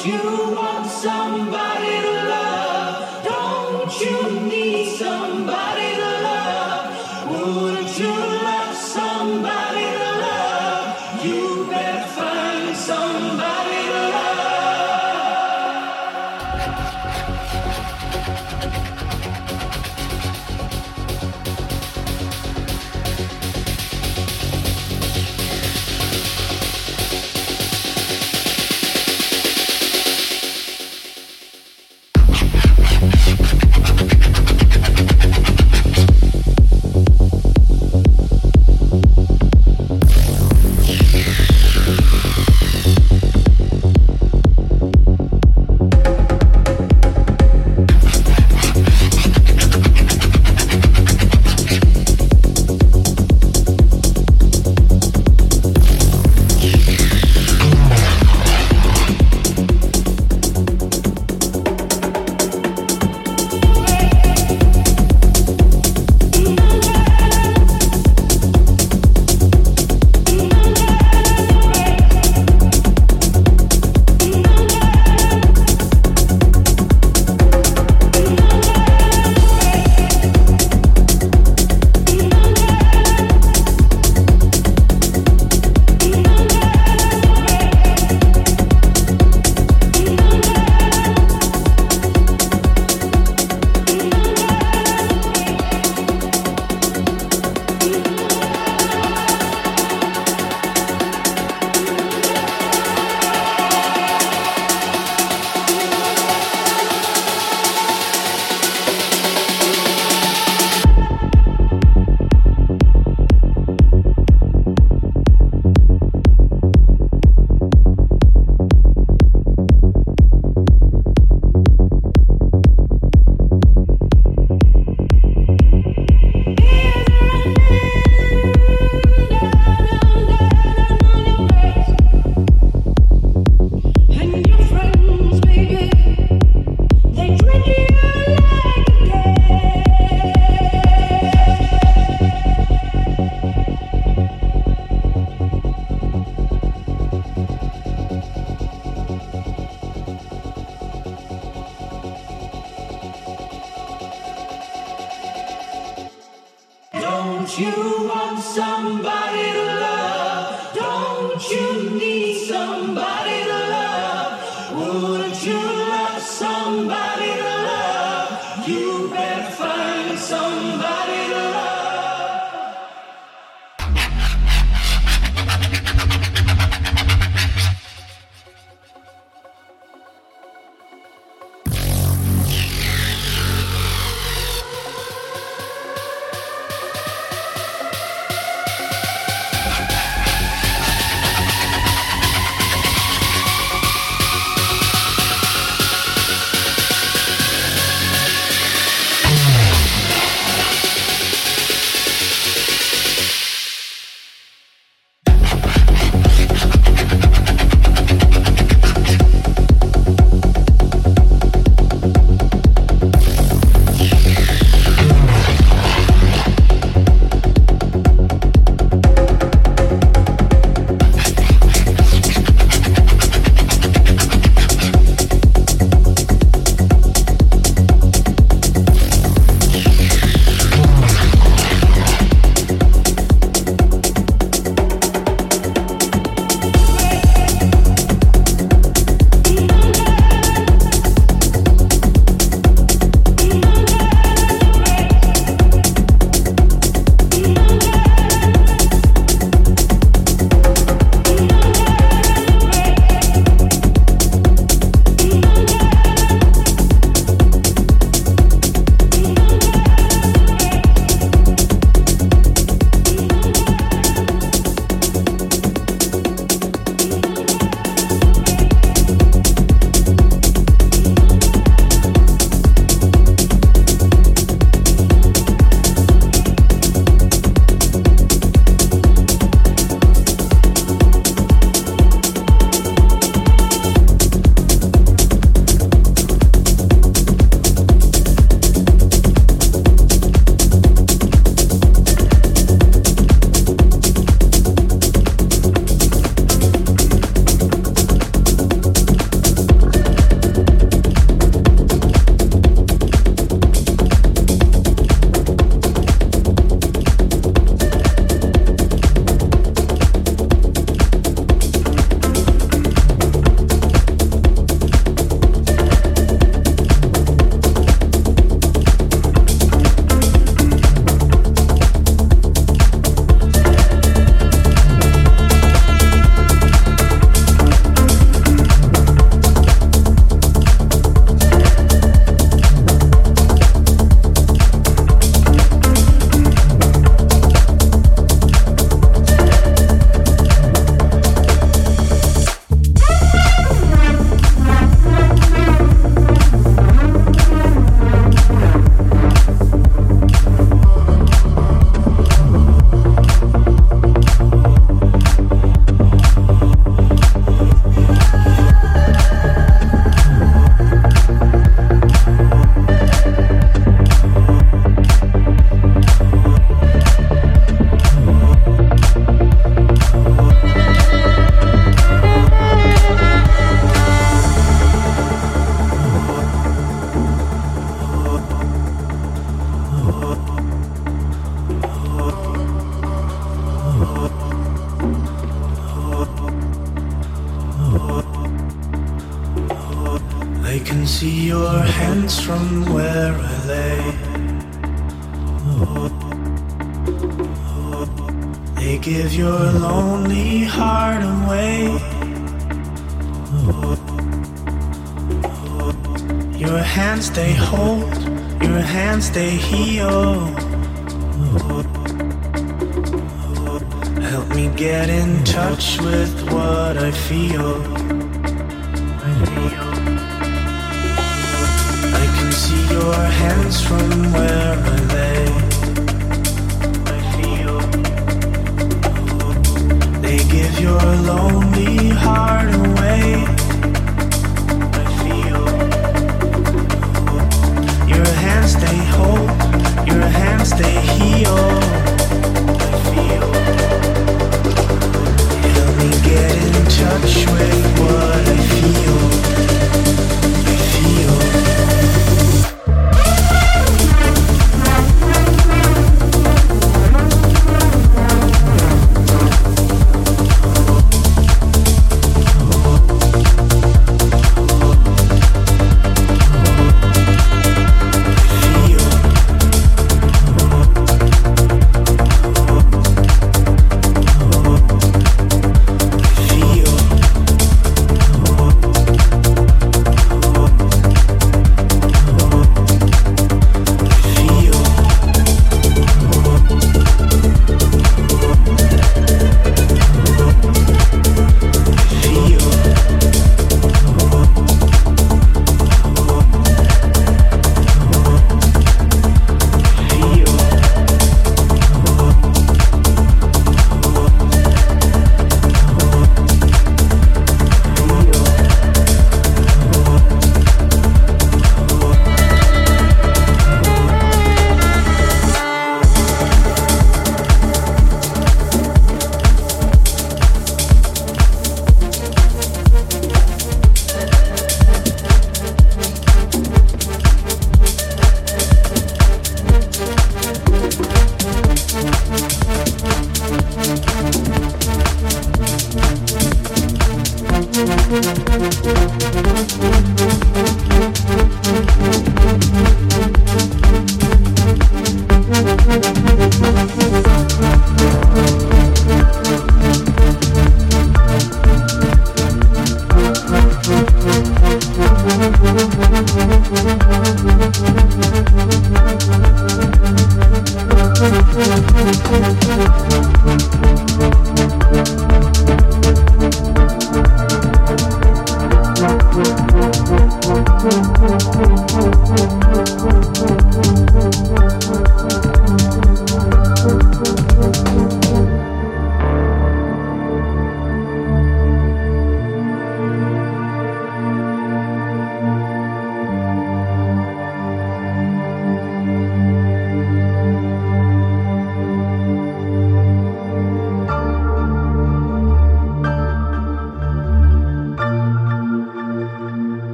You want somebody to love? Don't you need somebody to love? Wouldn't you?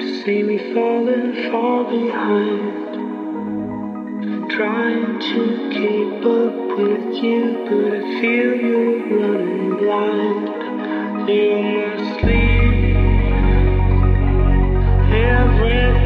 to see me falling far behind. Trying to keep up with you, but I feel you running blind. You must leave everything.